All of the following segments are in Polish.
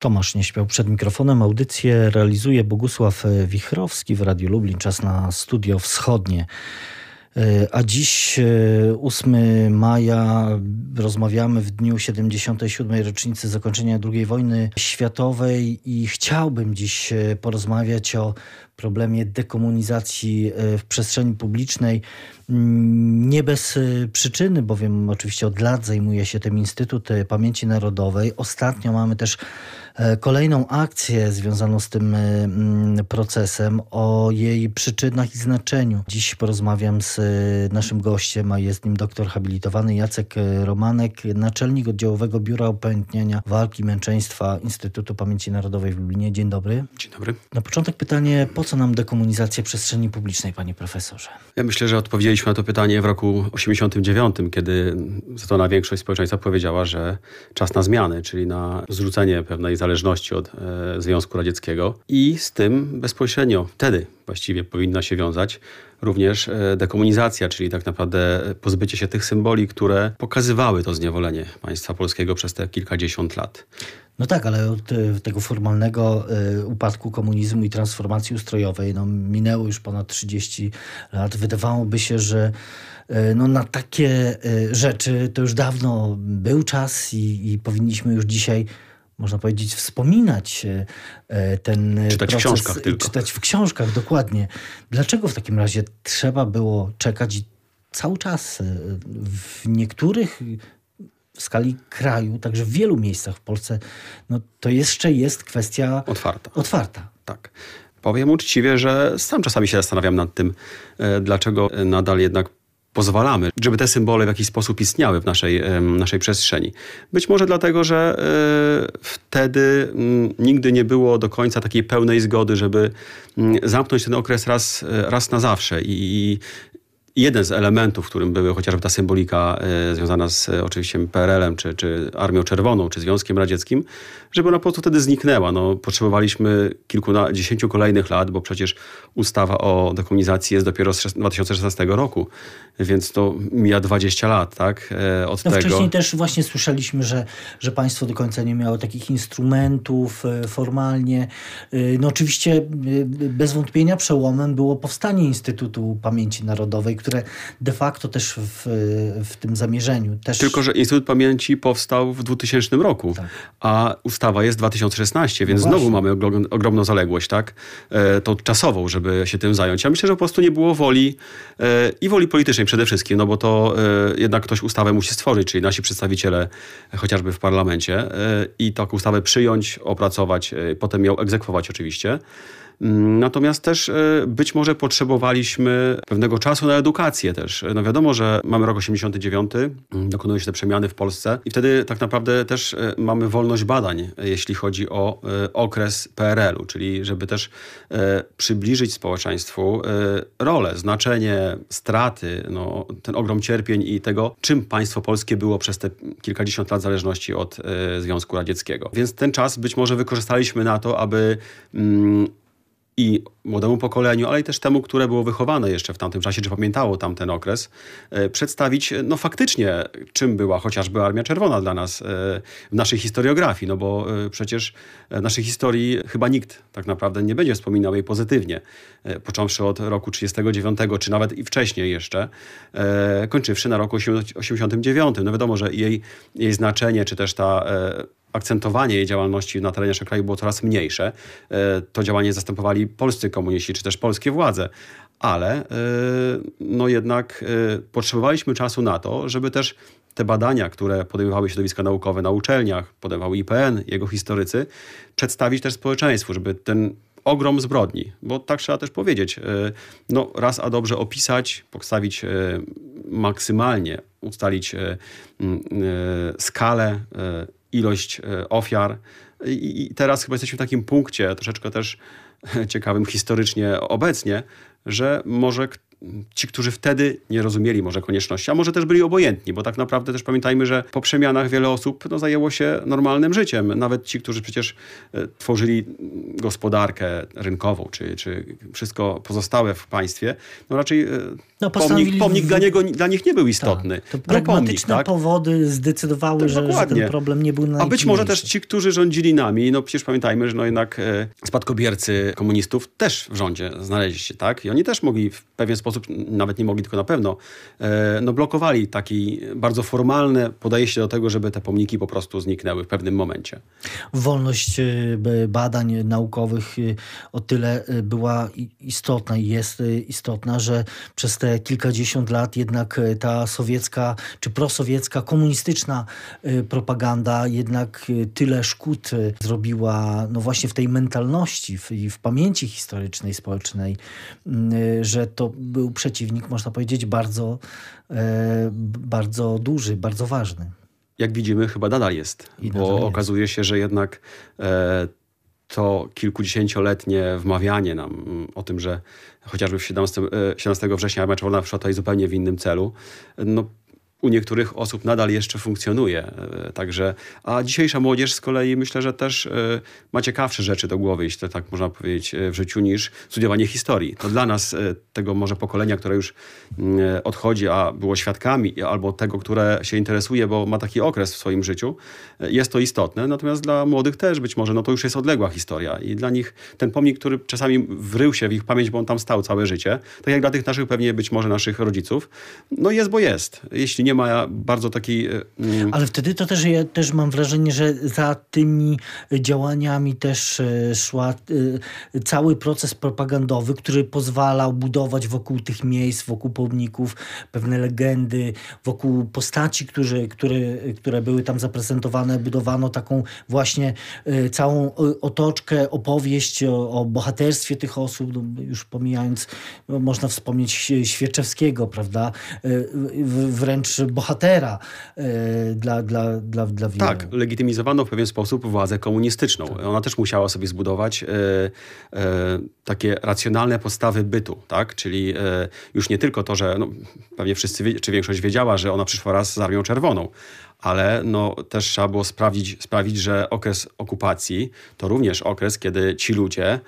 Tomasz nie śpiał przed mikrofonem. Audycję realizuje Bogusław Wichrowski w Radiu Lublin. Czas na studio wschodnie. E, a dziś, 8 e, maja, rozmawiamy w dniu 77. rocznicy zakończenia II wojny światowej i chciałbym dziś e, porozmawiać o problemie dekomunizacji w przestrzeni publicznej. Mm, nie bez przyczyny, bowiem oczywiście od lat zajmuje się tym Instytut Pamięci Narodowej. Ostatnio mamy też kolejną akcję związaną z tym e, procesem, o jej przyczynach i znaczeniu. Dziś porozmawiam z e, naszym gościem, a jest nim doktor habilitowany Jacek Romanek, naczelnik oddziałowego Biura Upamiętniania Walki Męczeństwa Instytutu Pamięci Narodowej w Lublinie. Dzień dobry. Dzień dobry. Na początek pytanie, po co nam dekomunizacja przestrzeni publicznej, panie profesorze? Ja myślę, że odpowiedzieliśmy na to pytanie w roku 89, kiedy na większość społeczeństwa powiedziała, że czas na zmiany, czyli na zrzucenie pewnej zależności od e, Związku Radzieckiego i z tym bezpośrednio wtedy właściwie powinna się wiązać również e, dekomunizacja, czyli tak naprawdę pozbycie się tych symboli, które pokazywały to zniewolenie państwa polskiego przez te kilkadziesiąt lat. No tak, ale od e, tego formalnego upadku komunizmu i transformacji ustrojowej no, minęło już ponad 30 lat. Wydawałoby się, że no, na takie rzeczy to już dawno był czas i, i powinniśmy już dzisiaj można powiedzieć, wspominać e, e, ten czytać proces. w książkach tylko. Czytać w książkach, dokładnie. Dlaczego w takim razie trzeba było czekać cały czas e, w niektórych w skali kraju, także w wielu miejscach w Polsce, no to jeszcze jest kwestia otwarta. otwarta. Tak. Powiem uczciwie, że sam czasami się zastanawiam nad tym, dlaczego nadal jednak pozwalamy, żeby te symbole w jakiś sposób istniały w naszej, naszej przestrzeni. Być może dlatego, że e, wtedy mm, nigdy nie było do końca takiej pełnej zgody, żeby mm, zamknąć ten okres raz, raz na zawsze i, jeden z elementów, którym były chociażby ta symbolika e, związana z e, oczywiście PRL-em, czy, czy Armią Czerwoną, czy Związkiem Radzieckim, żeby ona po prostu wtedy zniknęła. No, potrzebowaliśmy kilkudziesięciu kolejnych lat, bo przecież ustawa o dekomunizacji jest dopiero z 2016 roku, więc to mija 20 lat, tak? E, od no, tego. Wcześniej też właśnie słyszeliśmy, że, że państwo do końca nie miało takich instrumentów formalnie. No oczywiście bez wątpienia przełomem było powstanie Instytutu Pamięci Narodowej, które de facto też w, w tym zamierzeniu też... Tylko, że Instytut Pamięci powstał w 2000 roku, tak. a ustawa jest 2016, więc no znowu mamy ogromną zaległość, tak? E, tą czasową, żeby się tym zająć. Ja myślę, że po prostu nie było woli e, i woli politycznej przede wszystkim, no bo to e, jednak ktoś ustawę musi stworzyć, czyli nasi przedstawiciele chociażby w parlamencie e, i taką ustawę przyjąć, opracować, e, potem ją egzekwować oczywiście. Natomiast też e, być może potrzebowaliśmy pewnego czasu na edukację też. No wiadomo, że mamy rok 89, dokonują się te przemiany w Polsce i wtedy tak naprawdę też e, mamy wolność badań, jeśli chodzi o e, okres PRL-u, czyli żeby też przybliżyć społeczeństwu rolę, znaczenie, straty, no, ten ogrom cierpień i tego, czym państwo polskie było przez te kilkadziesiąt lat zależności od Związku Radzieckiego. Więc ten czas być może wykorzystaliśmy na to, aby mm, i młodemu pokoleniu, ale i też temu, które było wychowane jeszcze w tamtym czasie, czy pamiętało tamten okres, e, przedstawić no faktycznie, czym była chociażby Armia Czerwona dla nas e, w naszej historiografii, no bo e, przecież w naszej historii chyba nikt tak naprawdę nie będzie wspominał jej pozytywnie, począwszy od roku 39, czy nawet i wcześniej jeszcze, kończywszy na roku 89. No wiadomo, że jej, jej znaczenie, czy też ta akcentowanie jej działalności na terenie naszego kraju było coraz mniejsze. E, to działanie zastępowali polscy komuniści, czy też polskie władze. Ale e, no jednak e, potrzebowaliśmy czasu na to, żeby też te badania, które podejmowały środowiska naukowe na uczelniach, podejmował IPN, jego historycy, przedstawić też społeczeństwu, żeby ten ogrom zbrodni, bo tak trzeba też powiedzieć, no raz a dobrze opisać, postawić maksymalnie, ustalić skalę ilość e, ofiar. I teraz chyba jesteśmy w takim punkcie, troszeczkę też ciekawym historycznie obecnie, że może ci, którzy wtedy nie rozumieli może konieczności, a może też byli obojętni, bo tak naprawdę też pamiętajmy, że po przemianach wiele osób no, zajęło się normalnym życiem. Nawet ci, którzy przecież e, tworzyli gospodarkę rynkową, czy, czy wszystko pozostałe w państwie, no raczej e, no, pomnik, pomnik w... dla, niego, dla nich nie był istotny. Tak, to pragmatyczne pomnik, tak? powody zdecydowały, że, że, ten problem nie był A być może też ci, którzy rządzili nami, no przecież pamiętajmy, że no jednak e, spadkobiercy komunistów też w rządzie znaleźli się, tak? I oni też mogli w pewien sposób, nawet nie mogli, tylko na pewno, e, no blokowali taki bardzo formalne podejście do tego, żeby te pomniki po prostu zniknęły w pewnym momencie. Wolność e, badań naukowych e, o tyle była istotna i jest istotna, że przez te kilkadziesiąt lat jednak ta sowiecka czy prosowiecka, komunistyczna propaganda jednak tyle szkód zrobiła no właśnie w tej mentalności i w, w pamięci historycznej, społecznej, że to był przeciwnik, można powiedzieć, bardzo, bardzo duży, bardzo ważny jak widzimy, chyba nadal jest. I bo nadal okazuje się, że jednak e, to kilkudziesięcioletnie wmawianie nam mm, o tym, że chociażby w 17, 17 e, września Armia Czerwona przyszła tutaj zupełnie w innym celu, no, u niektórych osób nadal jeszcze funkcjonuje. E, także, a dzisiejsza młodzież z kolei myślę, że też e, ma ciekawsze rzeczy do głowy, jeśli to tak można powiedzieć, e, w życiu, niż studiowanie historii. To dla nas, tego może pokolenia, które już mm, odchodzi, a było świadkami, albo tego, które się interesuje, bo ma taki okres w swoim życiu, jest to istotne. Natomiast dla młodych też być może, no to już jest odległa historia. I dla nich ten pomnik, który czasami wrył się w ich pamięć, bo on tam stał całe życie, tak jak dla tych naszych pewnie być może naszych rodziców, no jest, bo jest. Jeśli nie nie ma bardzo takiej... E, mm, Ale wtedy to też, ja też mam wrażenie, że za tymi działaniami też e, szła e, cały proces propagandowy, który pozwalał budować wokół tych miejsc, wokół pomników pewne legendy, wokół postaci, którzy, które, które były tam zaprezentowane, budowano taką właśnie całą otoczkę, opowieść o, o bohaterstwie tych osób, no, już pomijając, można wspomnieć Świerczewskiego, prawda? Wręcz bohatera e, dla, dla, dla, dla wielu. Tak, legitymizowano w pewien sposób władzę komunistyczną. Tak. Ona też musiała sobie zbudować e, e, takie racjonalne podstawy bytu, tak? Czyli już nie tylko to, że no, pewnie wszyscy, czy większość wiedziała, że ona przyszła raz z Armią Czerwoną, ale no, też trzeba było sprawić, sprawić, że okres okupacji to również okres, kiedy ci ludzie,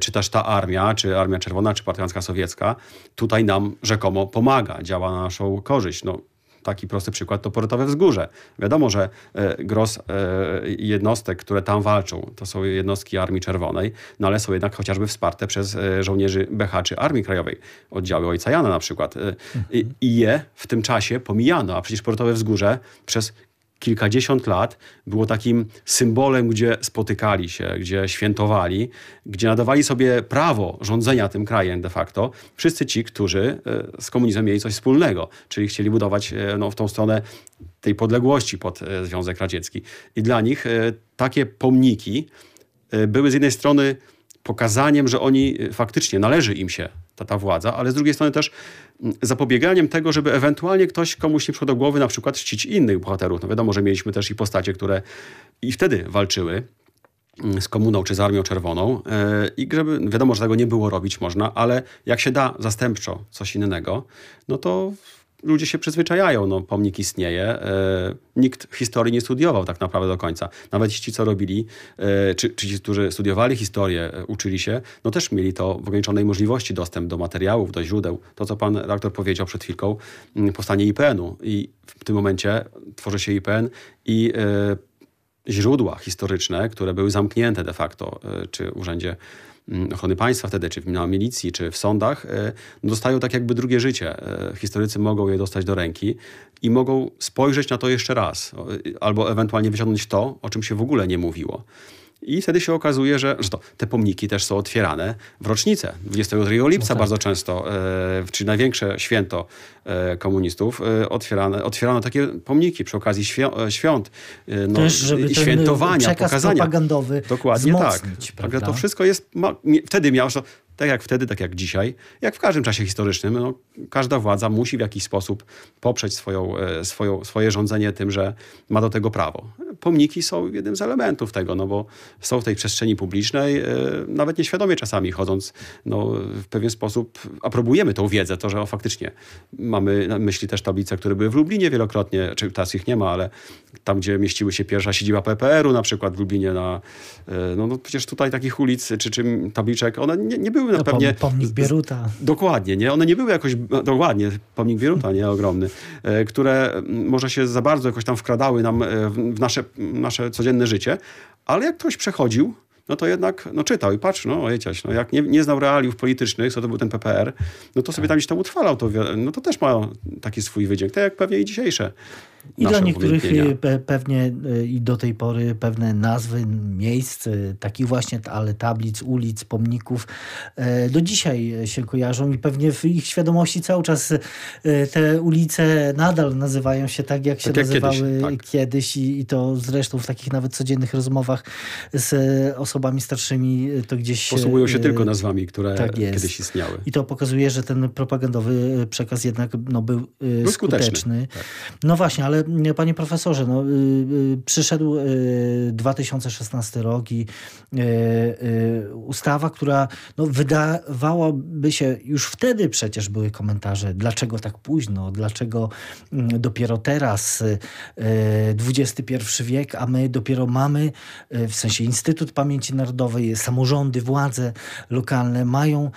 czy też ta armia, czy Armia Czerwona, czy Partyzantka Sowiecka, tutaj nam rzekomo pomaga, działa na naszą korzyść. No, taki prosty przykład to Portowe Wzgórze. Wiadomo, że e, gros e, jednostek, które tam walczą, to są jednostki Armii Czerwonej, no ale są jednak chociażby wsparte przez e, żołnierzy BH czy Armii Krajowej, oddziały Ojca Jana na przykład. I, je w tym czasie pomijano, a przecież Portowe Wzgórze przez kilkadziesiąt lat było takim symbolem, gdzie spotykali się, gdzie świętowali, gdzie nadawali sobie prawo rządzenia tym krajem de facto wszyscy ci, którzy e, z komunizmem mieli coś wspólnego, czyli chcieli budować e, no, w tą stronę tej podległości pod e, Związek Radziecki. I dla nich takie pomniki były z jednej strony pokazaniem, że oni faktycznie należy im się ta, ta władza, ale z drugiej strony też mm, zapobieganiem tego, żeby ewentualnie ktoś komuś nie przyszło do głowy na przykład czcić innych bohaterów. No wiadomo, że mieliśmy też i postacie, które i wtedy walczyły mm, z komuną czy z Armią Czerwoną e, i żeby, wiadomo, że tego nie było robić można, ale jak się da zastępczo coś innego, no to ludzie się przyzwyczajają, no, pomnik istnieje. E, nikt historii nie studiował tak naprawdę do końca. Nawet ci, co robili, e, czy, czy ci, którzy studiowali historię, e, uczyli się, no też mieli to w ograniczonej możliwości dostęp do materiałów, do źródeł. To, co pan redaktor powiedział przed chwilką, m, powstanie IPN-u i w tym momencie tworzy się IPN i źródła historyczne, które były zamknięte de facto, czy urzędzie Mm, ochrony państwa wtedy, czy na milicji, czy w sądach, e, dostają tak jakby drugie życie. E, historycy mogą je dostać do ręki i mogą spojrzeć na to jeszcze raz, albo ewentualnie wyciągnąć to, o czym się w ogóle nie mówiło. I wtedy się okazuje, że, że to, te pomniki też są otwierane w rocznicę. 22 lipca no tak. bardzo często, e, czyli największe święto e, komunistów, e, otwierane, otwierano takie pomniki przy okazji świąt, e, świąt e, no, też, żeby świętowania, przekaz pokazania. propagandowy Dokładnie tak. Także to wszystko jest, ma, wtedy miało, tak jak wtedy, tak jak dzisiaj, jak w każdym czasie historycznym, no, każda władza musi w jakiś sposób poprzeć swoją, e, swoją, swoje rządzenie tym, że ma do tego prawo. Pomniki są jednym z elementów tego, no bo są w tej przestrzeni publicznej, e, nawet nieświadomie czasami chodząc, no, w pewien sposób aprobujemy tą wiedzę, to, że o, faktycznie mamy na myśli też tablice, które były w Lublinie wielokrotnie, czy teraz ich nie ma, ale tam, gdzie mieściły się pierwsza siedziba PPR-u, na przykład w Lublinie, na, e, no, no przecież tutaj takich ulic czy, czy tabliczek, one nie, nie były na no, pewnie... Pomnik Bieruta. Dokładnie, nie? One nie były jakoś, no, dokładnie, pomnik Bieruta, nie? Ogromny, e, które może się za bardzo jakoś tam wkradały nam e, w nasze, nasze codzienne życie, ale jak ktoś przechodził, no to jednak no, czytał i patrz, no ojciec, no jak nie, nie znał realiów politycznych, co to był ten PPR, no to sobie tak. tam gdzieś tam utrwalał, to, no to też ma taki swój wydźwięk, tak jak pewnie i dzisiejsze i dla niektórych y, pewnie y, i do tej pory pewne nazwy miejsc, y, takich właśnie, ale tablic, ulic, pomników, do dzisiaj się kojarzą i pewnie w ich świadomości cały czas te ulice nadal nazywają się tak, jak się tak nazywały kiedyś, tak. kiedyś i, i, to zresztą w takich nawet codziennych rozmowach z osobami starszymi to gdzieś... Posługują się tylko nazwami, które tak kiedyś istniały. I to pokazuje, że ten propagandowy przekaz jednak no, był, był skuteczny. skuteczny. Tak. No właśnie, ale ale panie profesorze, no, y, y, przyszedł 2016 y, rok i ustawa, która no, wydawałoby się, już wtedy przecież były komentarze, dlaczego tak późno, dlaczego mm, dopiero teraz, XXI wiek, a my dopiero mamy, w sensie Instytut Pamięci Narodowej, samorządy, władze lokalne mają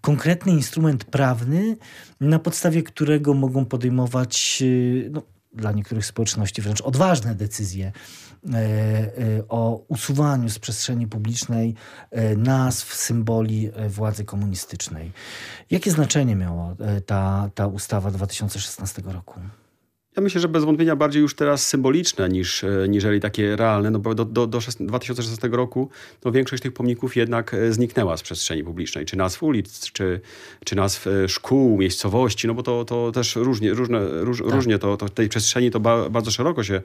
konkretny instrument prawny, na podstawie którego mogą podejmować no, dla niektórych społeczności wręcz odważne decyzje e, e, o usuwaniu z przestrzeni publicznej e, nazw, symboli władzy komunistycznej. Jakie znaczenie miała ta, ta ustawa 2016 roku? Myślę, że bez wątpienia bardziej już teraz symboliczne niż e, niżeli takie realne, no bo do, do, do 2016 roku no większość tych pomników jednak e, zniknęła z przestrzeni publicznej, czy nazw ulic, czy, czy nazw e, szkół, miejscowości, no bo to, to też różnie, różne, róż, tak. różnie to, to tej przestrzeni to ba, bardzo szeroko się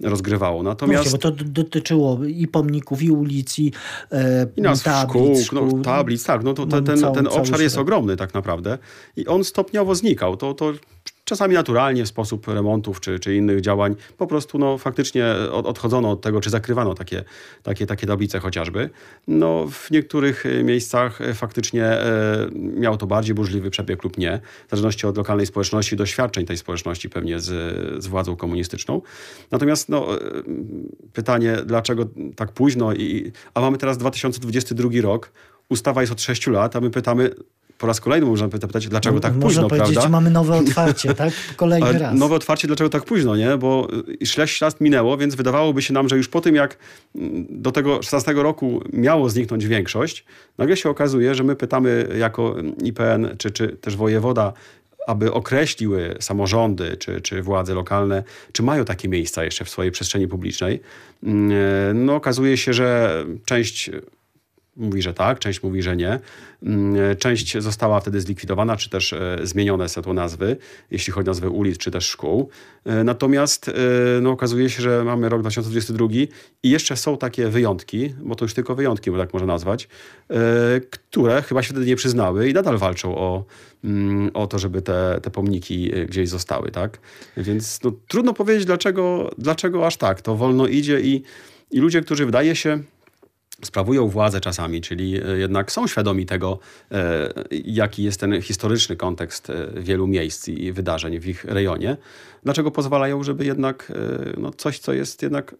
rozgrywało. Natomiast... Właśnie, bo to dotyczyło i pomników, i ulic, i, e, I nazw tablic, szkół, szkół, no, tablic, tak, no to, no, ten, ten obszar jest ogromny tak naprawdę i on stopniowo znikał. To, to czasami naturalnie w sposób remontów czy, czy innych działań, po prostu no, faktycznie odchodzono od tego, czy zakrywano takie, takie, takie tablice chociażby. No, w niektórych e, miejscach e, faktycznie e, miał to bardziej burzliwy przebieg lub nie, w zależności od lokalnej społeczności, doświadczeń tej społeczności pewnie z, z władzą komunistyczną. Natomiast no, e, pytanie, dlaczego tak późno, i, a mamy teraz 2022 rok, ustawa jest od 6 lat, a my pytamy, po raz kolejny można pytać, dlaczego tak można późno, Można powiedzieć, prawda? mamy nowe otwarcie, tak? Kolejny Ale raz. Nowe otwarcie, dlaczego tak późno, nie? Bo 6 lat minęło, więc wydawałoby się nam, że już po tym, jak mm, do tego 16 roku miało zniknąć większość, nagle się okazuje, że my pytamy jako IPN, czy, czy też wojewoda, aby określiły samorządy czy, czy władze lokalne, czy mają takie miejsca jeszcze w swojej przestrzeni publicznej. Mm, e, no, okazuje się, że część mówi, że tak, część mówi, że nie. Mm, część została wtedy zlikwidowana, czy też e, zmienione są to nazwy, jeśli chodzi o nazwy ulic, czy też szkół. E, natomiast e, no, okazuje się, że mamy rok 2022 i jeszcze są takie wyjątki, bo to już tylko wyjątki, bo tak można nazwać, które chyba się wtedy nie przyznały i nadal walczą o, mm, o to, żeby te, te pomniki gdzieś zostały. Tak? Więc no, trudno powiedzieć, dlaczego, dlaczego aż tak. To wolno idzie i, i ludzie, którzy wydaje się sprawują władzę czasami, czyli e, jednak są świadomi tego, e, jaki jest ten historyczny kontekst e, wielu miejsc i wydarzeń w ich rejonie. Dlaczego pozwalają, żeby jednak no, coś, co jest jednak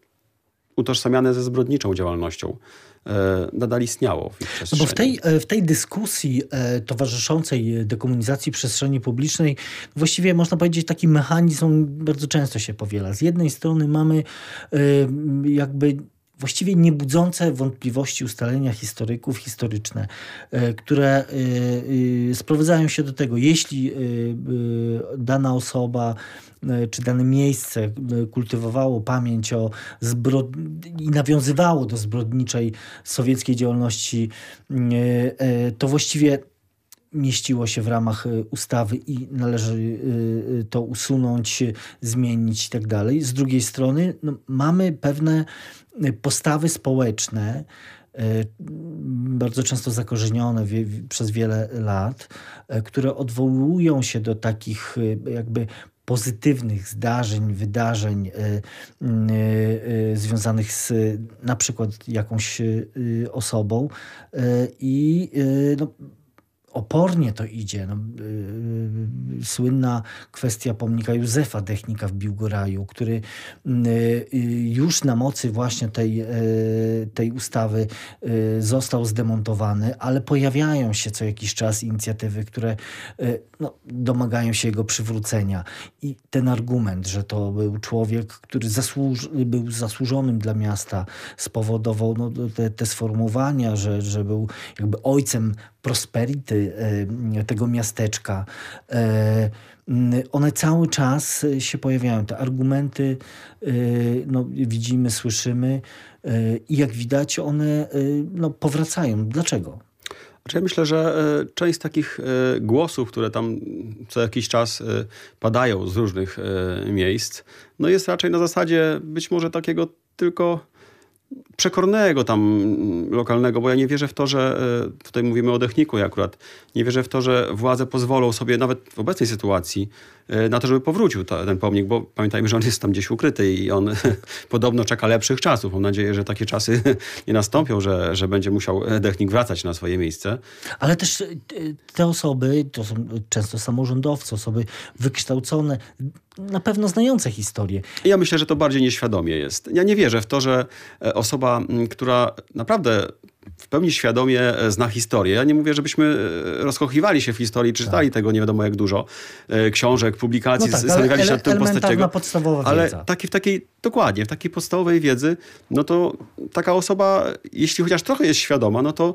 utożsamiane ze zbrodniczą działalnością, nadal istniało w ich przestrzeni. No bo w tej, w tej dyskusji towarzyszącej dekomunizacji przestrzeni publicznej właściwie można powiedzieć taki mechanizm bardzo często się powiela. Z jednej strony mamy jakby właściwie nie budzące wątpliwości ustalenia historyków historyczne, e, które e, e, sprowadzają się do tego, jeśli dana osoba czy dane miejsce kultywowało pamięć o zbrod... i nawiązywało do zbrodniczej sowieckiej działalności, to właściwie mieściło się w ramach ustawy i należy to usunąć, zmienić i tak dalej. Z drugiej strony no, mamy pewne postawy społeczne, bardzo często zakorzenione przez wiele lat, które odwołują się do takich jakby pozytywnych zdarzeń, wydarzeń związanych z na przykład jakąś osobą i no, opornie to idzie. No, yy, słynna kwestia pomnika Józefa Technika w Biłgoraju, który yy, już na mocy właśnie tej, yy, tej ustawy y, został zdemontowany, ale pojawiają się co jakiś czas inicjatywy, które no, domagają się jego przywrócenia. I ten argument, że to był człowiek, który zasłuż, był zasłużonym dla miasta, spowodował no, te, te sformułowania, że, że był jakby ojcem prosperity e, tego miasteczka. E, one cały czas się pojawiają. Te argumenty e, no, widzimy, słyszymy i jak widać one no, powracają. Dlaczego? Znaczy ja myślę, że część takich głosów, które tam co jakiś czas padają z różnych miejsc, no jest raczej na zasadzie być może takiego tylko przekornego tam lokalnego, bo ja nie wierzę w to, że e, tutaj mówimy o Dechniku akurat, nie wierzę w to, że władze pozwolą sobie nawet w obecnej sytuacji na to, żeby powrócił ta, ten pomnik, bo pamiętajmy, że on jest tam gdzieś ukryty i on podobno czeka lepszych czasów. Mam nadzieję, że takie czasy nie nastąpią, że, że będzie musiał Dechnik wracać na swoje miejsce. Ale też e, te osoby, to są często samorządowcy, osoby wykształcone, na pewno znające historię. Ja myślę, że to bardziej nieświadomie jest. Ja nie wierzę w to, że osoba, która naprawdę w pełni świadomie e, zna historię. Ja nie mówię, żebyśmy e, rozkochiwali się w historii, czytali tak. tego nie wiadomo jak dużo, e, książek, publikacji, no tak, zastanawiali się nad tym podstawowa ale wiedza. Taki, w takiej, dokładnie, w takiej podstawowej wiedzy, no to taka osoba, jeśli chociaż trochę jest świadoma, no to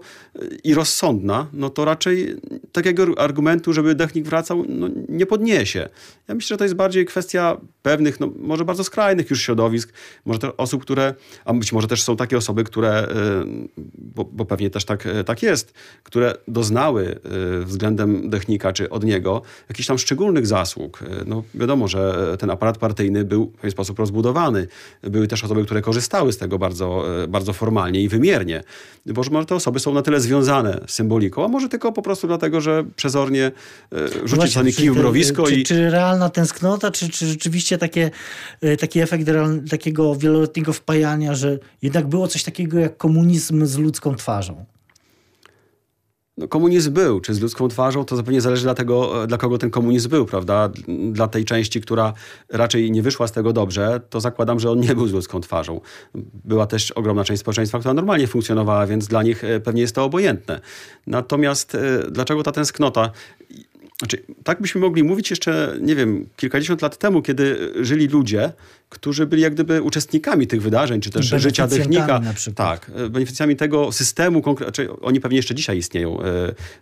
i rozsądna, no to raczej takiego argumentu, żeby Dechnik wracał, no nie podniesie. Ja myślę, że to jest bardziej kwestia pewnych, no może bardzo skrajnych już środowisk, może osób, które, a być może też są takie osoby, które, bo, bo pewnie też tak, e, tak jest, które doznały e, względem Dechnika czy od niego jakichś tam szczególnych zasług. E, no wiadomo, że ten aparat partyjny był w pewien sposób rozbudowany. Były też osoby, które korzystały z tego bardzo, bardzo formalnie i wymiernie. Bo może te osoby są na tyle związane z symboliką, a może tylko po prostu dlatego, że przezornie rzucić sobie kij w mrowisko czy, i... Czy realna tęsknota, czy, czy rzeczywiście takie, taki efekt takiego wieloletniego wpajania, że jednak było coś takiego jak komunizm z ludzką twarzą? No, komunizm był, czy z ludzką twarzą, to zapewne zależy dla tego, dla kogo ten komunizm był, prawda? Dla tej części, która raczej nie wyszła z tego dobrze, to zakładam, że on nie był z ludzką twarzą. Była też ogromna część społeczeństwa, która normalnie funkcjonowała, więc dla nich e, pewnie jest to obojętne. Natomiast e, dlaczego ta tęsknota? Znaczy, tak byśmy mogli mówić jeszcze, nie wiem, kilkadziesiąt lat temu, kiedy żyli ludzie, którzy byli jak gdyby uczestnikami tych wydarzeń, czy też życia technika. Tak, e, beneficjami tego systemu, znaczy oni pewnie jeszcze dzisiaj istnieją, e,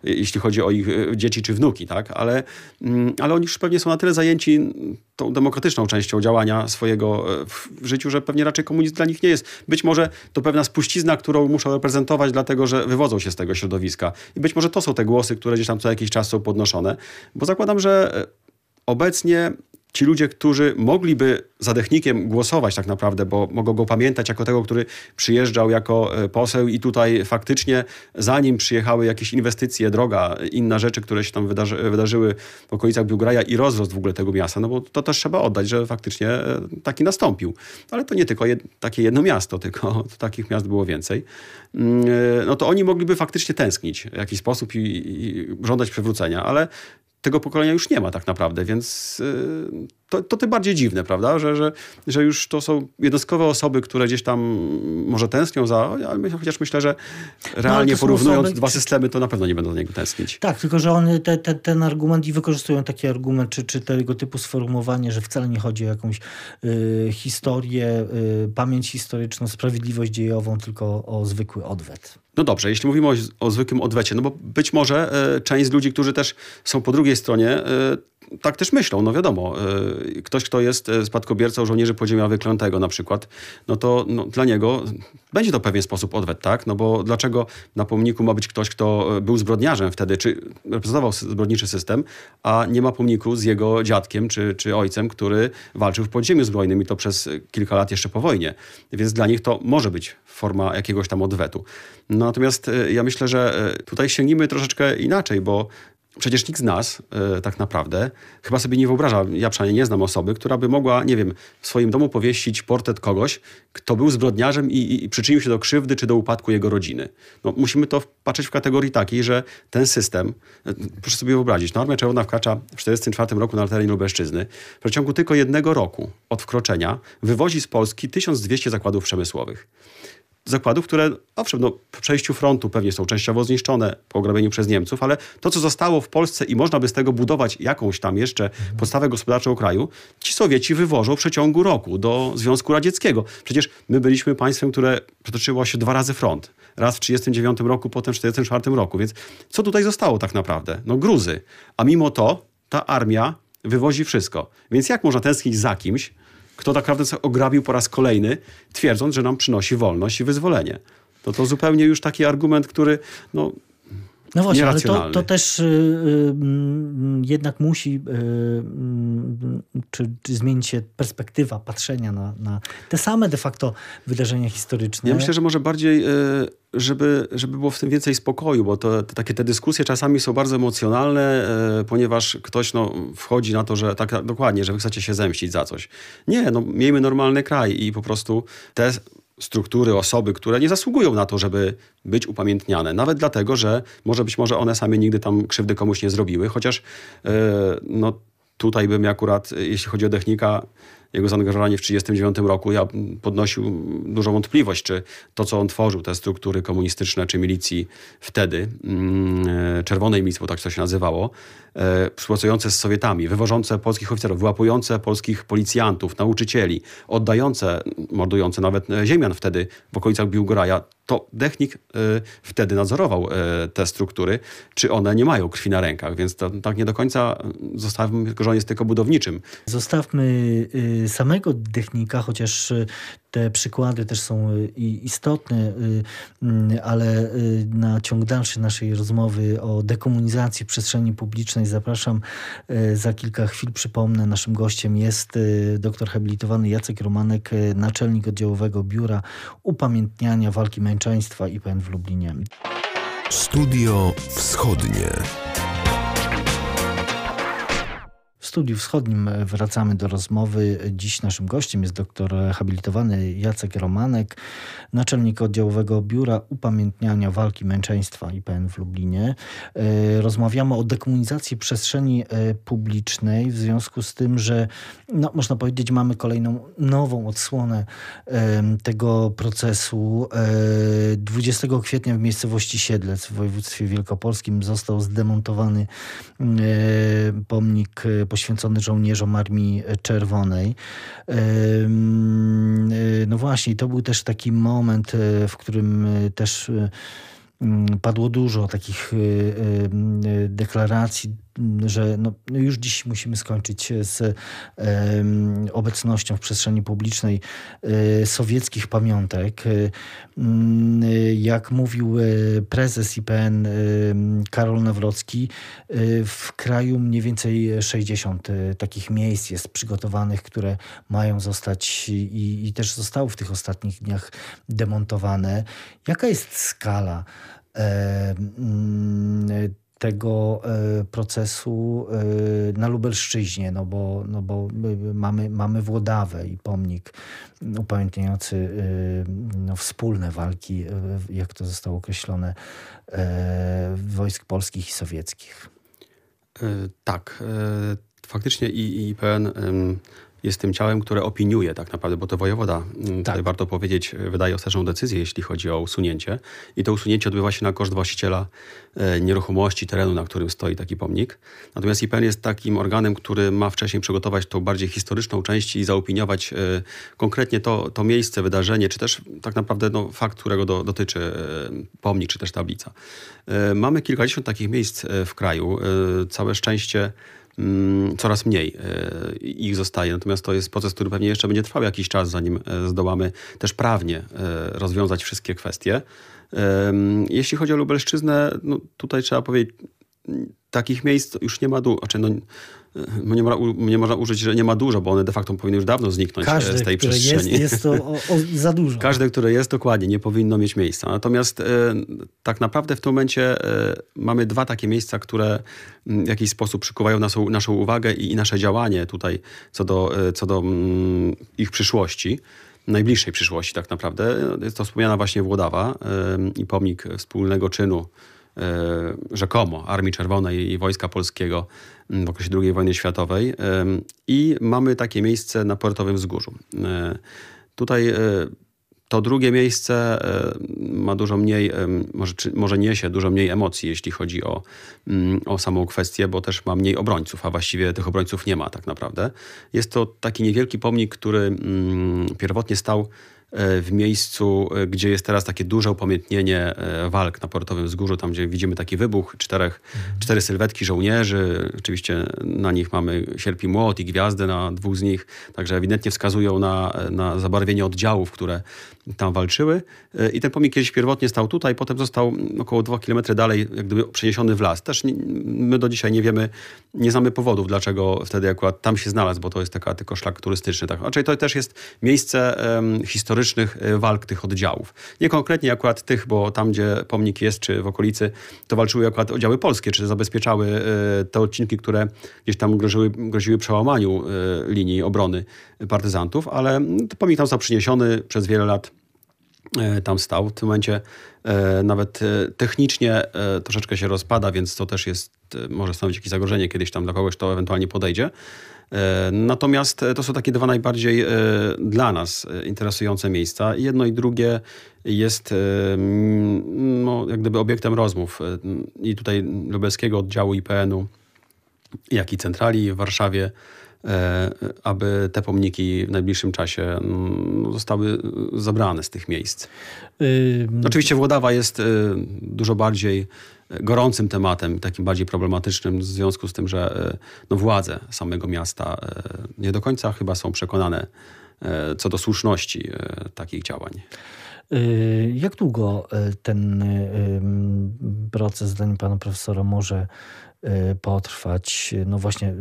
jeśli chodzi o ich e, dzieci czy wnuki, tak? ale, mm, ale oni już pewnie są na tyle zajęci tą demokratyczną częścią działania swojego w życiu, że pewnie raczej komunizm dla nich nie jest. Być może to pewna spuścizna, którą muszą reprezentować, dlatego że wywodzą się z tego środowiska. I być może to są te głosy, które gdzieś tam co jakiś czas są podnoszone, bo zakładam, że obecnie ci ludzie, którzy mogliby za Dechnikiem głosować tak naprawdę, bo mogą go pamiętać jako tego, który przyjeżdżał jako e, poseł i tutaj faktycznie zanim przyjechały jakieś inwestycje, droga, inne rzeczy, które się tam wydarzy, wydarzyły w okolicach Biłgraja i rozrost w ogóle tego miasta, no bo to też trzeba oddać, że faktycznie e, taki nastąpił. Ale to nie tylko jed, takie jedno miasto, tylko takich miast było więcej. Mm, e, no to oni mogliby faktycznie tęsknić w jakiś sposób i, i żądać przywrócenia, ale tego pokolenia już nie ma tak naprawdę, więc y, to, to tym bardziej dziwne, prawda, że, że, że już to są jednostkowe osoby, które gdzieś tam może tęsknią za, ale chociaż myślę, że no, realnie no, porównując osoby, dwa systemy, to na pewno nie będą do niego tęsknić. Tak, tylko że oni te, te, ten argument i wykorzystują taki argument, czy, czy tego typu sformułowanie, że wcale nie chodzi o jakąś y, historię, y, pamięć historyczną, sprawiedliwość dziejową, tylko o zwykły odwet. No dobrze, jeśli mówimy o, o zwykłym odwecie, no bo być może y, część z ludzi, którzy też są po drugiej stronie, y, tak też myślą, no wiadomo. Ktoś, kto jest spadkobiercą żołnierzy podziemia wyklętego na przykład, no to no, dla niego będzie to pewien sposób odwet, tak? No bo dlaczego na pomniku ma być ktoś, kto był zbrodniarzem wtedy, czy reprezentował zbrodniczy system, a nie ma pomniku z jego dziadkiem czy, czy ojcem, który walczył w podziemiu zbrojnym i to przez kilka lat jeszcze po wojnie. Więc dla nich to może być forma jakiegoś tam odwetu. Natomiast e, ja myślę, że e, tutaj sięgnijmy troszeczkę inaczej, bo Przecież nikt z nas e, tak naprawdę chyba sobie nie wyobraża, ja przynajmniej nie znam osoby, która by mogła, nie wiem, w swoim domu powiesić portret kogoś, kto był zbrodniarzem i, i, przyczynił się do krzywdy czy do upadku jego rodziny. No, musimy to patrzeć w kategorii takiej, że ten system, e, proszę sobie wyobrazić, no, Armia Czerwona wkracza w 1944 roku na teren Lubelszczyzny. W przeciągu tylko jednego roku od wkroczenia wywozi z Polski 1200 zakładów przemysłowych zakładów, które owszem, no, po przejściu frontu pewnie są częściowo zniszczone po ograbieniu przez Niemców, ale to, co zostało w Polsce i można by z tego budować jakąś tam jeszcze mhm. podstawę gospodarczą kraju, ci Sowieci wywożą w przeciągu roku do Związku Radzieckiego. Przecież my byliśmy państwem, które przetoczyło się dwa razy front. Raz w 1939 roku, potem w 1944 roku. Więc co tutaj zostało tak naprawdę? No gruzy. A mimo to ta armia wywozi wszystko. Więc jak można tęsknić za kimś, kto tak naprawdę ograbił po raz kolejny, twierdząc, że nam przynosi wolność i wyzwolenie. To to zupełnie już taki argument, który no, no właśnie, ale to, to też y, y, jednak musi y, y, czy, czy, zmienić się perspektywa patrzenia na, na, te same de facto wydarzenia historyczne. Ja myślę, że może bardziej, y, żeby, żeby było w tym więcej spokoju, bo to, takie te dyskusje czasami są bardzo emocjonalne, y, ponieważ ktoś no, wchodzi na to, że tak dokładnie, że wy chcecie się zemścić za coś. Nie, no miejmy normalny kraj i po prostu te struktury, osoby, które nie zasługują na to, żeby być upamiętniane. Nawet dlatego, że może być może one same nigdy tam krzywdy komuś nie zrobiły, chociaż yy, no, tutaj bym akurat, jeśli chodzi o technika, jego zaangażowanie w 1939 roku, ja podnosił dużą wątpliwość, czy to, co on tworzył, te struktury komunistyczne czy milicji wtedy, mm, e, czerwonej milicji, bo tak to się nazywało, e, współpracujące z Sowietami, wywożące polskich oficerów, wyłapujące polskich policjantów, nauczycieli, oddające, mordujące nawet ziemian wtedy w okolicach Biłgoraja, to Dechnik wtedy nadzorował te struktury, czy one nie mają krwi na rękach, więc to, tak nie do końca zostawmy, on jest tylko budowniczym. Zostawmy y, samego Dechnika, chociaż te przykłady też są y, istotne, y, mm, ale y, na ciąg dalszy naszej rozmowy o dekomunizacji przestrzeni publicznej zapraszam za kilka chwil. Przypomnę, naszym gościem jest doktor habilitowany Jacek Romanek, naczelnik oddziałowego biura upamiętniania walki męczeństwa IPN w Lublinie. Studio Wschodnie. Studiu Wschodnim wracamy do rozmowy. Dziś naszym gościem jest doktor habilitowany Jacek Romanek, naczelnik oddziałowego Biura Upamiętniania Walki Męczeństwa IPN w Lublinie. E, rozmawiamy o dekomunizacji przestrzeni e, publicznej w związku z tym, że no, można powiedzieć, mamy kolejną nową odsłonę tego procesu. 20 e, kwietnia w miejscowości Siedlec w województwie wielkopolskim został zdemontowany pomnik poświęcony żołnierzom Armii Czerwonej. No właśnie, to był też taki moment, e, w którym e, też padło dużo takich deklaracji że no, już dziś musimy skończyć z obecnością w przestrzeni publicznej e, sowieckich pamiątek. E, jak mówił e, prezes IPN Karol Nawrocki, w kraju mniej więcej 60 takich miejsc jest przygotowanych, które mają zostać i, i też zostały w tych ostatnich dniach demontowane. Jaka jest skala tego e, procesu e, na Lubelszczyźnie, no bo, no bo mamy, mamy Włodawę i pomnik upamiętniający e, no, wspólne walki, jak to zostało określone, wojsk polskich i sowieckich. Tak, faktycznie i IPN jest tym ciałem, które opiniuje tak naprawdę, bo to wojewoda, mm, tak. warto powiedzieć, wydaje ostateczną decyzję, jeśli chodzi o usunięcie. I to usunięcie odbywa się na koszt właściciela e, nieruchomości, terenu, na którym stoi taki pomnik. Natomiast IPN jest takim organem, który ma wcześniej przygotować tą bardziej historyczną część i zaopiniować e, konkretnie to, to miejsce, wydarzenie, czy też tak naprawdę no, fakt, którego do, dotyczy e, pomnik, czy też tablica. Mamy kilkadziesiąt takich miejsc w kraju. Całe szczęście coraz mniej ich zostaje. Natomiast to jest proces, który pewnie jeszcze będzie trwał jakiś czas, zanim zdołamy też prawnie rozwiązać wszystkie kwestie. Jeśli chodzi o Lubelszczyznę, no tutaj trzeba powiedzieć, takich miejsc już nie ma dużo. Znaczy, no, nie, ma, nie można użyć, że nie ma dużo, bo one de facto powinny już dawno zniknąć e, Każde, z tej przestrzeni. Jest, jest to o, o, za dużo. Każde, które jest, dokładnie, nie powinno mieć miejsca. Natomiast e, tak naprawdę w tym momencie e, mamy dwa takie miejsca, które w jakiś sposób przykuwają naszą, naszą uwagę i, i nasze działanie tutaj co do, e, co do mm, ich przyszłości najbliższej przyszłości tak naprawdę. Jest to wspomniana właśnie Włodawa i pomnik wspólnego czynu E, rzekomo Armii Czerwonej i Wojska Polskiego mm, w okresie II wojny światowej. I mamy takie miejsce na Portowym Wzgórzu. E, tutaj e, to drugie miejsce ma dużo mniej, może, może niesie dużo mniej emocji, jeśli chodzi o, mm, o samą kwestię, bo też ma mniej obrońców, a właściwie tych obrońców nie ma tak naprawdę. Jest to taki niewielki pomnik, który mm, pierwotnie stał E, w miejscu, e, gdzie jest teraz takie duże upamiętnienie e, walk na Portowym Wzgórzu, tam gdzie widzimy taki wybuch, czterech, mhm. cztery sylwetki żołnierzy. Oczywiście na nich mamy sierp i młot i gwiazdę na dwóch z nich, także ewidentnie wskazują na, na zabarwienie oddziałów, które tam walczyły. I ten pomnik kiedyś pierwotnie stał tutaj, potem został około dwa kilometry dalej, jak gdyby przeniesiony w las. Też my do dzisiaj nie wiemy, nie znamy powodów, dlaczego wtedy akurat tam się znalazł, bo to jest taka tylko szlak turystyczny. Tak. Raczej to też jest miejsce historycznych e, walk tych oddziałów. Nie konkretnie akurat tych, bo tam, gdzie pomnik jest, czy w okolicy, to walczyły akurat oddziały polskie, czy zabezpieczały e, te odcinki, które gdzieś tam groziły, groziły przełamaniu e, linii obrony partyzantów, ale pomnik tam został przyniesiony przez wiele lat tam stał. W tym momencie nawet technicznie troszeczkę się rozpada, więc to też jest, może stanowić jakieś zagrożenie kiedyś tam dla kogoś, kto ewentualnie podejdzie. E, natomiast to są takie dwa najbardziej e, dla nas interesujące miejsca. Jedno i drugie jest e, no, jak gdyby obiektem rozmów i tutaj lubelskiego oddziału IPN-u, jak i centrali w Warszawie aby te pomniki w najbliższym czasie no, zostały zabrane z tych miejsc. Oczywiście Włodawa jest dużo bardziej gorącym tematem, takim bardziej problematycznym w związku z tym, że e, no, władze samego miasta e, nie do końca chyba są przekonane e, co do słuszności takich działań. Jak długo ten proces, zdaniem pana profesora, może Y, potrwać, no właśnie, y,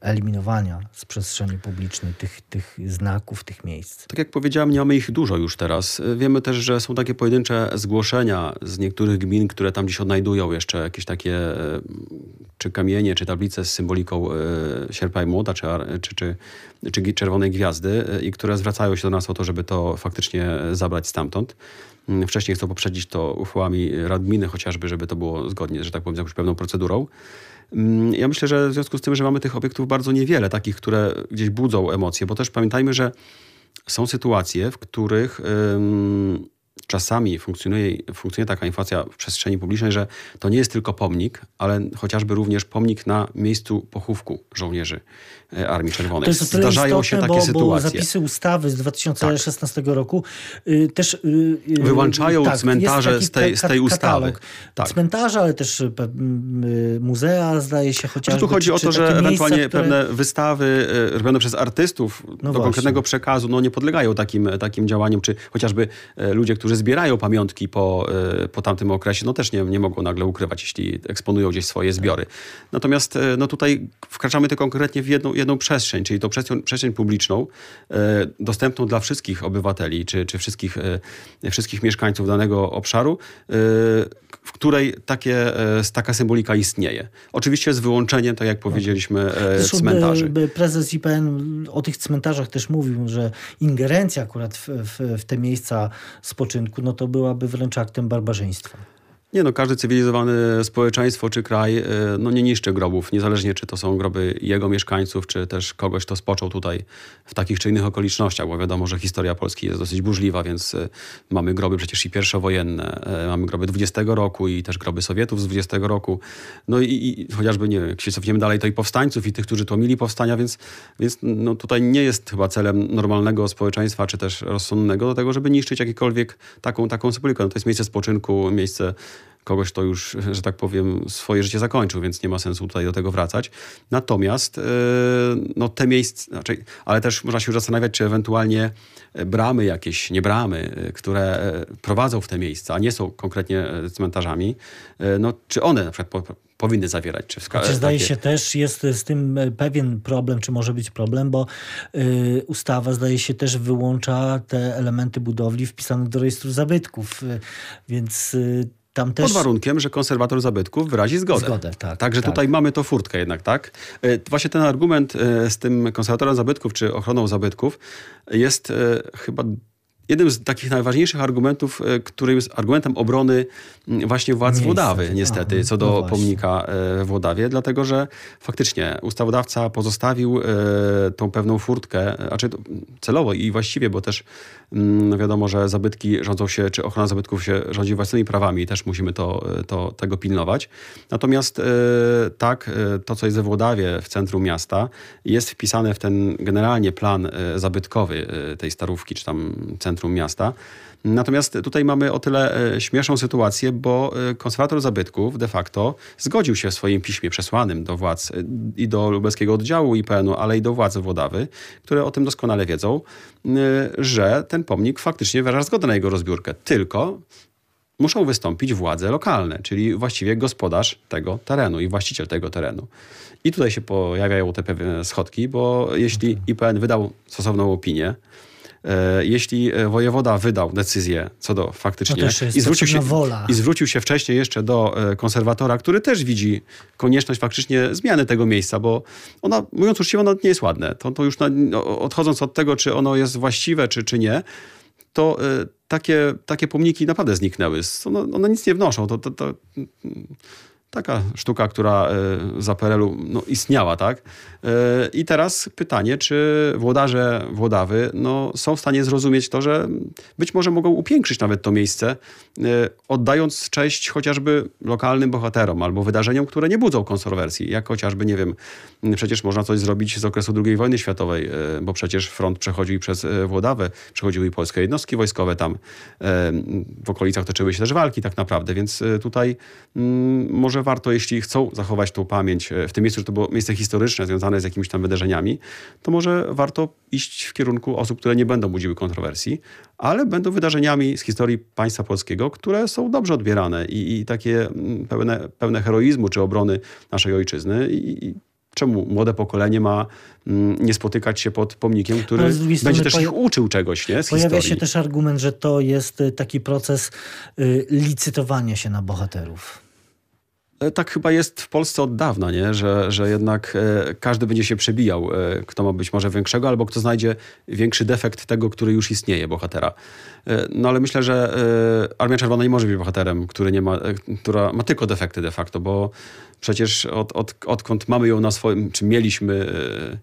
eliminowania z przestrzeni publicznej tych, tych znaków, tych miejsc. Tak jak powiedziałem, nie mamy ich dużo już teraz. Wiemy też, że są takie pojedyncze zgłoszenia z niektórych gmin, które tam gdzieś odnajdują jeszcze jakieś takie y, czy kamienie, czy tablice z symboliką sierpa i młota, czy, czy, czy, czy czerwonej gwiazdy i które zwracają się do nas o to, żeby to faktycznie zabrać stamtąd. Mm, wcześniej chcą poprzedzić to uchwałami rad gminy chociażby, żeby to było zgodnie, że tak powiem, z jakąś pewną procedurą. Mm, ja myślę, że w związku z tym, że mamy tych obiektów bardzo niewiele, takich, które gdzieś budzą emocje, bo też pamiętajmy, że są sytuacje, w których czasami funkcjonuje, funkcjonuje taka inflacja w przestrzeni publicznej, że to nie jest tylko pomnik, ale chociażby również pomnik na miejscu pochówku żołnierzy e, Armii Czerwonej. To jest Zdarzają istotne, się takie bo, sytuacje. Bo zapisy ustawy z 2016 tak. roku y, też... Y, y, Wyłączają tak, cmentarze z tej, z tej ustawy. Tak. Cmentarze, ale też y, muzea, zdaje się, chociażby. Tu chodzi czy, o to, że ewentualnie miejsca, które... pewne wystawy y, robione przez artystów no do właśnie. konkretnego przekazu no, nie podlegają takim, takim działaniom, czy chociażby y, ludzie, którzy zbierają pamiątki po, e, po tamtym okresie, no też nie, nie mogą nagle ukrywać, jeśli eksponują gdzieś swoje zbiory. Natomiast e, no tutaj wkraczamy tylko konkretnie w jedną, jedną przestrzeń, czyli to przestrzeń, przestrzeń publiczną, e, dostępną dla wszystkich obywateli, czy, czy wszystkich, wszystkich mieszkańców danego obszaru, w której takie, taka symbolika istnieje. Oczywiście z wyłączeniem, tak jak powiedzieliśmy, Zresztą cmentarzy. Prezes IPN o tych cmentarzach też mówił, że ingerencja akurat w, w, w te miejsca no to byłaby wręcz aktem barbarzyństwa. Nie no, każdy cywilizowany społeczeństwo czy kraj e, no, nie niszczy grobów, niezależnie czy to są groby jego mieszkańców, czy też kogoś, kto spoczął tutaj w takich czy innych okolicznościach, bo wiadomo, że historia Polski jest dosyć burzliwa, więc e, mamy groby przecież i pierwszowojenne, e, mamy groby 20 roku i też groby Sowietów z 20 roku, no i, i chociażby, nie wiem, jak się cofniemy dalej, to i powstańców i tych, którzy tłumili powstania, więc, więc no, tutaj nie jest chyba celem normalnego społeczeństwa, czy też rozsądnego do tego, żeby niszczyć jakiekolwiek taką, taką symbolikę. No, to jest miejsce spoczynku, miejsce kogoś, kto już, że tak powiem, swoje życie zakończył, więc nie ma sensu tutaj do tego wracać. Natomiast no, te miejsca, znaczy, ale też można się już zastanawiać, czy ewentualnie bramy jakieś, nie bramy, które prowadzą w te miejsca, a nie są konkretnie cmentarzami, no, czy one na przykład powinny zawierać. Czy wska- Chociaż zdaje takie... się też, jest z tym e, pewien problem, czy może być problem, bo ustawa zdaje się też wyłącza te elementy budowli wpisane do rejestru zabytków, więc... tam też... Pod warunkiem, że konserwator zabytków wyrazi zgodę. Zgodę, tak. Także tak. tutaj mamy to furtkę jednak, tak? Właśnie ten argument z tym konserwatorem zabytków, czy ochroną zabytków jest chyba jednym z takich najważniejszych argumentów, e, który jest argumentem obrony właśnie władz Miejsce. Włodawy, niestety, Aha, co do no pomnika e, w Włodawie, dlatego że faktycznie ustawodawca pozostawił e, tą pewną furtkę, a czy celowo i właściwie, bo też no wiadomo, że zabytki rządzą się, czy ochrona zabytków się rządzi własnymi prawami i też musimy to, to, tego pilnować. Natomiast tak, to co jest we Włodawie, w centrum miasta, jest wpisane w ten generalnie plan zabytkowy tej starówki, czy tam centrum centrum miasta. Natomiast tutaj mamy o tyle e, śmieszną sytuację, bo e, konserwator zabytków de facto zgodził się w swoim piśmie przesłanym do władz e, i do lubelskiego oddziału IPN-u, ale i do władz Włodawy, które o tym doskonale wiedzą, że ten pomnik faktycznie wyraża zgodę na jego rozbiórkę. Tylko muszą wystąpić władze lokalne, czyli właściwie gospodarz tego terenu i właściciel tego terenu. I tutaj się pojawiają te pewne schodki, bo jeśli IPN wydał stosowną opinię, jeśli e, wojewoda wydał decyzję co do faktycznie i, zwrócił się, wola. i zwrócił się wcześniej jeszcze do e, konserwatora, który też widzi konieczność faktycznie zmiany tego miejsca, bo ona, mówiąc uczciwie, ono nie jest ładne. To, to już na, no, odchodząc od tego, czy ono jest właściwe, czy, czy nie, to takie, takie pomniki naprawdę zniknęły. One, one nic nie wnoszą. To, to, to, taka sztuka, która za PRL-u no, istniała, tak? I teraz pytanie, czy włodarze Włodawy no, są w stanie zrozumieć to, że być może mogą upiększyć nawet to miejsce, e, oddając cześć chociażby lokalnym bohaterom albo wydarzeniom, które nie budzą kontrowersji, jak chociażby, nie wiem, przecież można coś zrobić z okresu II wojny światowej, e, bo przecież front przechodził przez e, Włodawę, przechodziły i polskie jednostki wojskowe tam, w okolicach toczyły się też walki tak naprawdę, więc tutaj mm, może warto, jeśli chcą zachować tą pamięć w tym miejscu, że to było miejsce historyczne związane związane z jakimiś tam wydarzeniami, to może warto iść w kierunku osób, które nie będą budziły kontrowersji, ale będą wydarzeniami z historii państwa polskiego, które są dobrze odbierane i, i takie mm, pełne, pełne heroizmu czy obrony naszej ojczyzny. I, i czemu młode pokolenie ma mm, nie spotykać się pod pomnikiem, który będzie też ich uczył czegoś nie, z Pojawia historii. się też argument, że to jest y, taki proces y, licytowania się na bohaterów. E, tak chyba jest w Polsce od dawna, nie? Że, że jednak e, każdy będzie się przebijał, e, kto ma być może większego, albo kto znajdzie większy defekt tego, który już istnieje, bohatera. No ale myślę, że Armia Czerwona nie może być bohaterem, który nie ma, która ma tylko defekty de facto, bo przecież od, od, odkąd mamy ją na swoim, czy mieliśmy,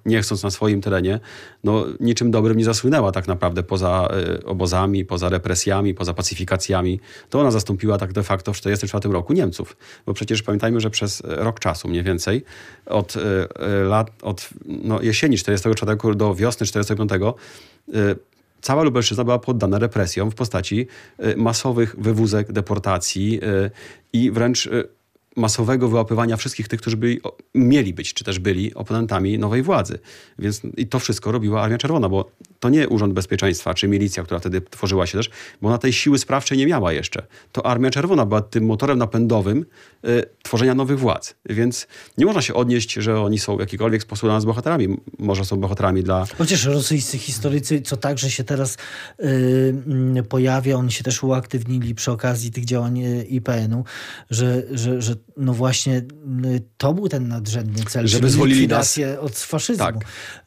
nie chcąc na swoim terenie, no niczym dobrym nie zasłynęła tak naprawdę poza obozami, poza represjami, poza pacyfikacjami. To ona zastąpiła tak de facto w 1944 roku Niemców. Bo przecież pamiętajmy, że przez rok czasu mniej więcej, od lat, od no, jesieni 1944 do wiosny 1945 cała Lubelszczyzna była poddana represjom w postaci masowych wywózek, deportacji i wręcz masowego wyłapywania wszystkich tych, którzy byli, mieli być, czy też byli oponentami nowej władzy. Więc i to wszystko robiła Armia Czerwona, bo to nie Urząd Bezpieczeństwa czy milicja, która wtedy tworzyła się też, bo ona tej siły sprawczej nie miała jeszcze. To Armia Czerwona była tym motorem napędowym y, tworzenia nowych władz. Więc nie można się odnieść, że oni są w jakikolwiek sposób dla nas bohaterami. Może są bohaterami dla... Chociaż rosyjscy historycy, co także się teraz y, pojawia, oni się też uaktywnili przy okazji tych działań y, IPN-u, że, że, że no właśnie to był ten nadrzędny cel, żeby zwolili nas od faszyzmu. Tak.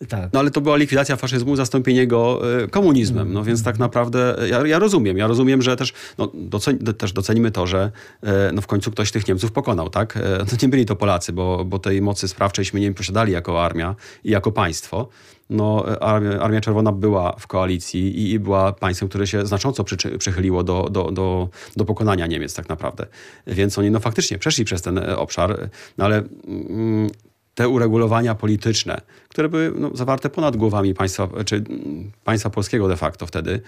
tak. No ale to była likwidacja faszyzmu, zastąpienie go y, komunizmem. No więc tak naprawdę ja, ja rozumiem. Ja rozumiem, że też, no, docen też docenimy to, że y, no, w końcu ktoś tych Niemców pokonał, tak? No, nie byli to Polacy, bo, bo tej mocy sprawczejśmy nie posiadali jako armia i jako państwo no, Armia, Czerwona była w koalicji i, i, była państwem, które się znacząco przy, przychyliło do, do, do, do, pokonania Niemiec tak naprawdę. Więc oni no, faktycznie przeszli przez ten e, obszar, no ale mm, te uregulowania polityczne, które były no, zawarte ponad głowami państwa, czy mm, państwa polskiego de facto wtedy,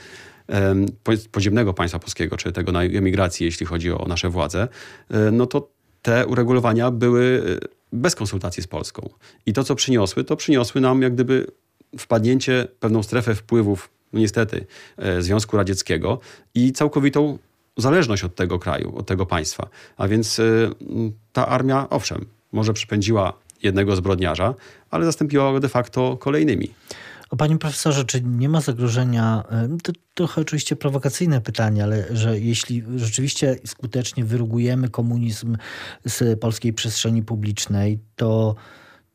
podziemnego państwa polskiego, czy tego na emigracji, jeśli chodzi o nasze władze, e, no to te uregulowania były e, bez konsultacji z Polską. I to, co przyniosły, to przyniosły nam jak gdyby wpadnięcie pewną strefę wpływów, no niestety, e, Związku Radzieckiego i całkowitą zależność od tego kraju, od tego państwa. A więc ta armia, owszem, może przypędziła jednego zbrodniarza, ale zastąpiła go de facto kolejnymi. O panie profesorze, czy nie ma zagrożenia, to trochę oczywiście prowokacyjne pytanie, ale że jeśli rzeczywiście skutecznie wyrugujemy komunizm z polskiej przestrzeni publicznej, to,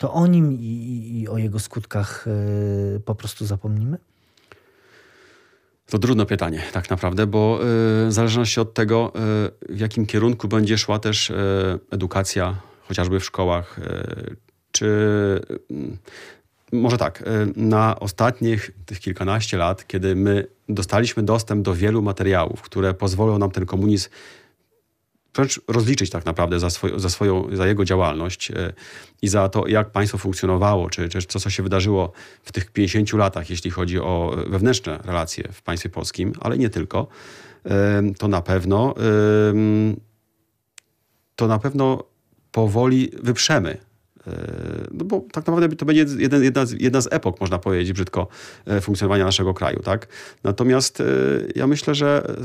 to o nim i, i o jego skutkach e, po prostu zapomnimy? To trudne pytanie, tak naprawdę, bo y, w zależności od tego, y, w jakim kierunku będzie szła też y, edukacja, chociażby w szkołach, czy może tak, na ostatnich tych kilkanaście lat, kiedy my dostaliśmy dostęp do wielu materiałów, które pozwolą nam ten komunizm wręcz rozliczyć tak naprawdę za, swoj, za, swoją, za jego działalność e, i za to, jak państwo funkcjonowało, czy, czy co, co się wydarzyło w tych 50 latach, jeśli chodzi o wewnętrzne relacje w państwie polskim, ale nie tylko, e, to na pewno to na pewno powoli wyprzemy e, no bo tak naprawdę to będzie jeden, jedna, z, jedna z epok, można powiedzieć brzydko, funkcjonowania naszego kraju. Tak? Natomiast ja myślę, że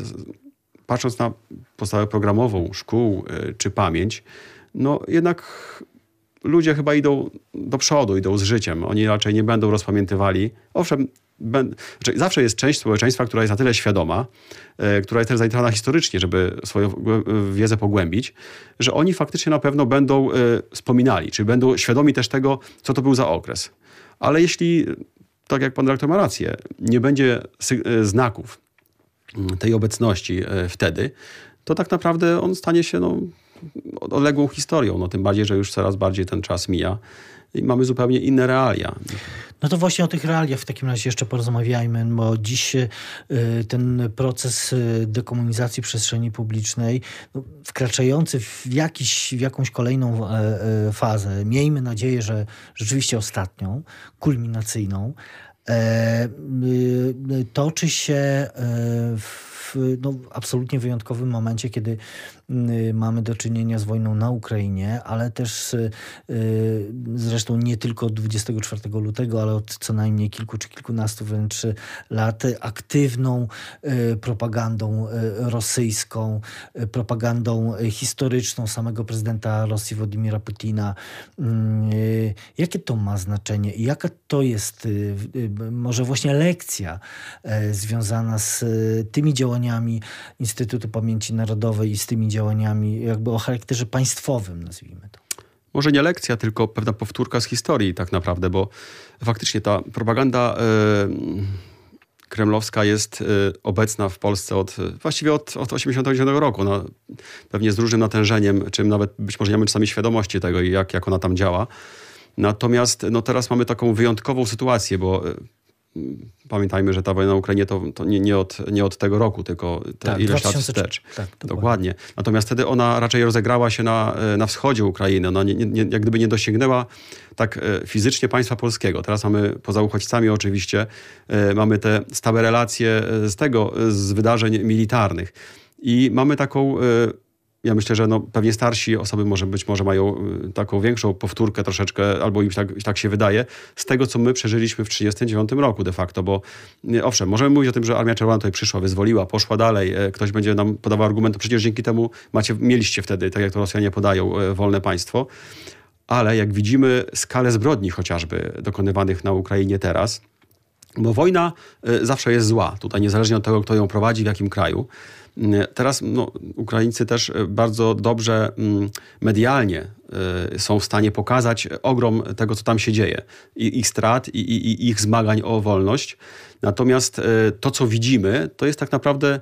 patrząc na podstawę programową szkół e, czy pamięć, no jednak ludzie chyba idą do przodu, idą z życiem. Oni raczej nie będą rozpamiętywali. Owszem, ben, znaczy zawsze jest część społeczeństwa, która jest na tyle świadoma, e, która jest też zainteresowana historycznie, żeby swoją wiedzę pogłębić, że oni faktycznie na pewno będą e, wspominali, czy będą świadomi też tego, co to był za okres. Ale jeśli, tak jak pan dyrektor ma rację, nie będzie e, znaków, tej obecności e, wtedy, to tak naprawdę on stanie się no, odległą historią. No, tym bardziej, że już coraz bardziej ten czas mija i mamy zupełnie inne realia. No to właśnie o tych realiach w takim razie jeszcze porozmawiajmy, bo dziś y, ten proces y, dekomunizacji przestrzeni publicznej, no, wkraczający w, jakiś, w jakąś kolejną e, e, fazę, miejmy nadzieję, że rzeczywiście ostatnią, kulminacyjną, E, toczy się e, no, absolutnie wyjątkowym momencie, kiedy Y, mamy do czynienia z wojną na Ukrainie, ale też y, zresztą nie tylko od 24 lutego, ale od co najmniej kilku czy kilkunastu wręcz lat aktywną y, propagandą rosyjską, propagandą historyczną samego prezydenta Rosji Władimira Putina. Jakie to ma znaczenie i jaka to jest może właśnie lekcja związana z tymi działaniami Instytutu Pamięci Narodowej i z tymi działaniami jakby o charakterze państwowym, nazwijmy to. Może nie lekcja, tylko pewna powtórka z historii tak naprawdę, bo faktycznie ta propaganda yy, kremlowska jest yy, obecna w Polsce od, właściwie od, od 89 roku. Pewnie z różnym natężeniem, czym nawet być może nie mamy czasami świadomości tego, jak, jak ona tam działa. Natomiast no, teraz mamy taką wyjątkową sytuację, bo e, pamiętajmy, że ta wojna na Ukrainie to, to nie, nie, od, nie od tego roku, tylko te tak, ileś lat wstecz. Tak, dokładnie. dokładnie. Natomiast wtedy ona raczej rozegrała się na, na wschodzie Ukrainy. Ona nie, nie, jak gdyby nie dosięgnęła tak e, fizycznie państwa polskiego. Teraz mamy, poza uchodźcami oczywiście, mamy te stałe relacje z tego, z wydarzeń militarnych. I mamy taką ja myślę, że no, pewnie starsi osoby może być może mają y, taką większą powtórkę troszeczkę, albo im tak, tak się wydaje, z tego, co my przeżyliśmy w 1939 roku de facto, bo y, owszem, możemy mówić o tym, że Armia Czerwona tutaj przyszła, wyzwoliła, poszła dalej, e, ktoś będzie nam podawał argument, przecież dzięki temu macie, mieliście wtedy, tak jak to Rosjanie podają, e, wolne państwo, ale jak widzimy skalę zbrodni chociażby dokonywanych na Ukrainie teraz, bo wojna e, zawsze jest zła, tutaj niezależnie od tego, kto ją prowadzi, w jakim kraju, Teraz no, Ukraińcy też e, bardzo dobrze mm, medialnie e, są w stanie pokazać ogrom tego, co tam się dzieje, i ich strat, i, i, i ich zmagań o wolność. Natomiast to, co widzimy, to jest tak naprawdę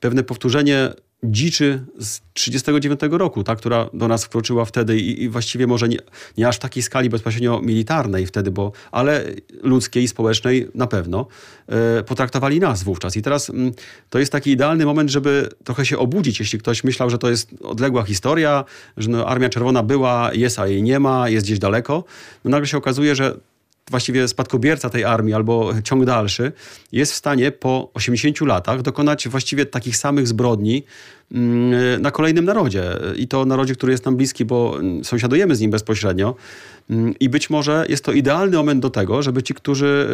pewne powtórzenie dziczy z 1939 roku, ta, która do nas wkroczyła wtedy i, i właściwie może nie, nie, aż w takiej skali bezpośrednio militarnej wtedy, bo, ale ludzkiej, społecznej na pewno, e, potraktowali nas wówczas. I teraz m, mm, to jest taki idealny moment, żeby trochę się obudzić, jeśli ktoś myślał, że to jest odległa historia, że no, Armia Czerwona była, jest, a jej nie ma, jest gdzieś daleko. No nagle się okazuje, że właściwie spadkobierca tej armii albo ciąg dalszy, jest w stanie po 80 latach dokonać właściwie takich samych zbrodni mm, na kolejnym narodzie. I to narodzie, który jest nam bliski, bo sąsiadujemy z nim bezpośrednio. Mm, I być może jest to idealny moment do tego, żeby ci, którzy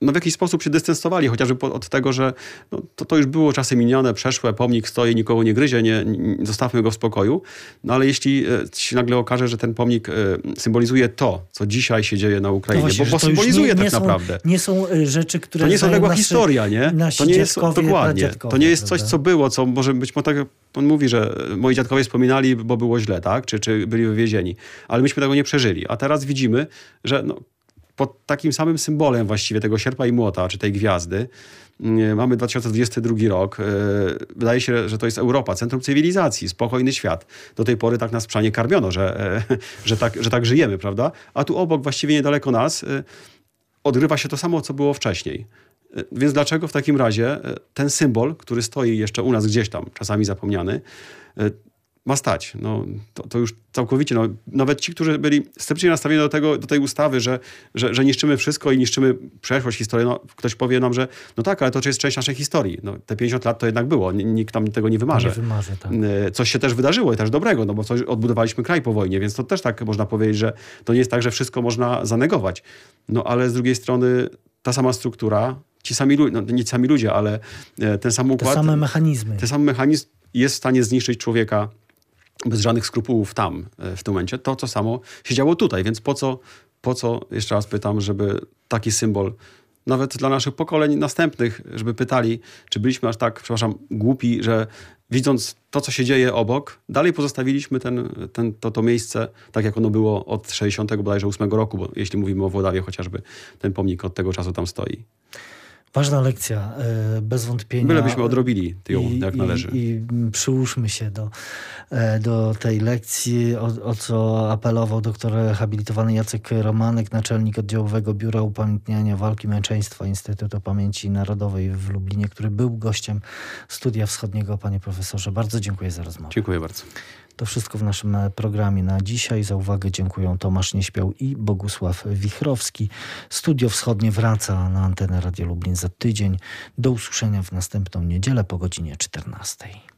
no w jakiś sposób się dystansowali, chociażby od tego, że no, to, to już było czasy minione, przeszłe, pomnik stoi, nikogo nie gryzie, nie, nie, zostawmy go w spokoju. No ale jeśli e, się nagle okaże, że ten pomnik e, symbolizuje to, co dzisiaj się dzieje na Ukrainie, właśnie, bo, bo symbolizuje nie, nie tak są, naprawdę. Nie są e, rzeczy, które... To nie są odległa historia, nie? To nie jest, dokładnie. To nie jest coś, co było, co może być może tak on mówi, że moi dziadkowie wspominali, bo było źle, tak? Czy, czy byli wywiezieni. Ale myśmy tego nie przeżyli. A teraz widzimy, że no, pod takim samym symbolem właściwie tego sierpa i młota, czy tej gwiazdy. Mm, mamy 2022 rok. E, wydaje się, że to jest Europa, centrum cywilizacji, spokojny świat. Do tej pory tak nas przanie karmiono, że, e, że, tak, że tak żyjemy, prawda? A tu obok, właściwie niedaleko nas, e, odgrywa się to samo, co było wcześniej. Więc dlaczego w takim razie ten symbol, który stoi jeszcze u nas gdzieś tam, czasami zapomniany, ma stać. No, to, to, już całkowicie, no, nawet ci, którzy byli sceptycznie nastawieni do, tego, do tej ustawy, że, że, że niszczymy wszystko i niszczymy przeszłość, historię, no, ktoś powie nam, że no tak, ale to jest część naszej historii. No, te 50 lat to jednak było, nikt tam tego nie wymarzy. Nie wymarzy tak. E, coś się też wydarzyło i też dobrego, no bo coś odbudowaliśmy kraj po wojnie, więc to też tak można powiedzieć, że to nie jest tak, że wszystko można zanegować. No ale z drugiej strony ta sama struktura, ci sami ludzie, no nie ci sami ludzie, ale e, ten sam układ. Te same mechanizmy. Ten sam mechanizm jest w stanie zniszczyć człowieka bez żadnych skrupułów tam e, w tym momencie. To, co samo się działo tutaj, więc po co, po co, jeszcze raz pytam, żeby taki symbol nawet dla naszych pokoleń następnych, żeby pytali, czy byliśmy aż tak, przepraszam, głupi, że widząc to, co się dzieje obok, dalej pozostawiliśmy ten, ten, to, to miejsce tak, jak ono było od 60 bodajże 8 roku, bo jeśli mówimy o Włodawie chociażby, ten pomnik od tego czasu tam stoi. Ważna lekcja, e, bez wątpienia. Bylebyśmy odrobili ją I, jak należy. I, i przyłóżmy się do, e, do tej lekcji, o, o, co apelował doktor habilitowany Jacek Romanek, naczelnik oddziałowego Biura Upamiętniania Walki Męczeństwa Instytutu Pamięci Narodowej w Lublinie, który był gościem Studia Wschodniego. Panie profesorze, bardzo dziękuję za rozmowę. Dziękuję bardzo. To wszystko w naszym e, programie na dzisiaj. Za uwagę dziękuję Tomasz Nieśpiał i Bogusław Wichrowski. Studio Wschodnie wraca na antenę Radio Lublin za tydzień. Do usłyszenia w następną niedzielę po godzinie 14.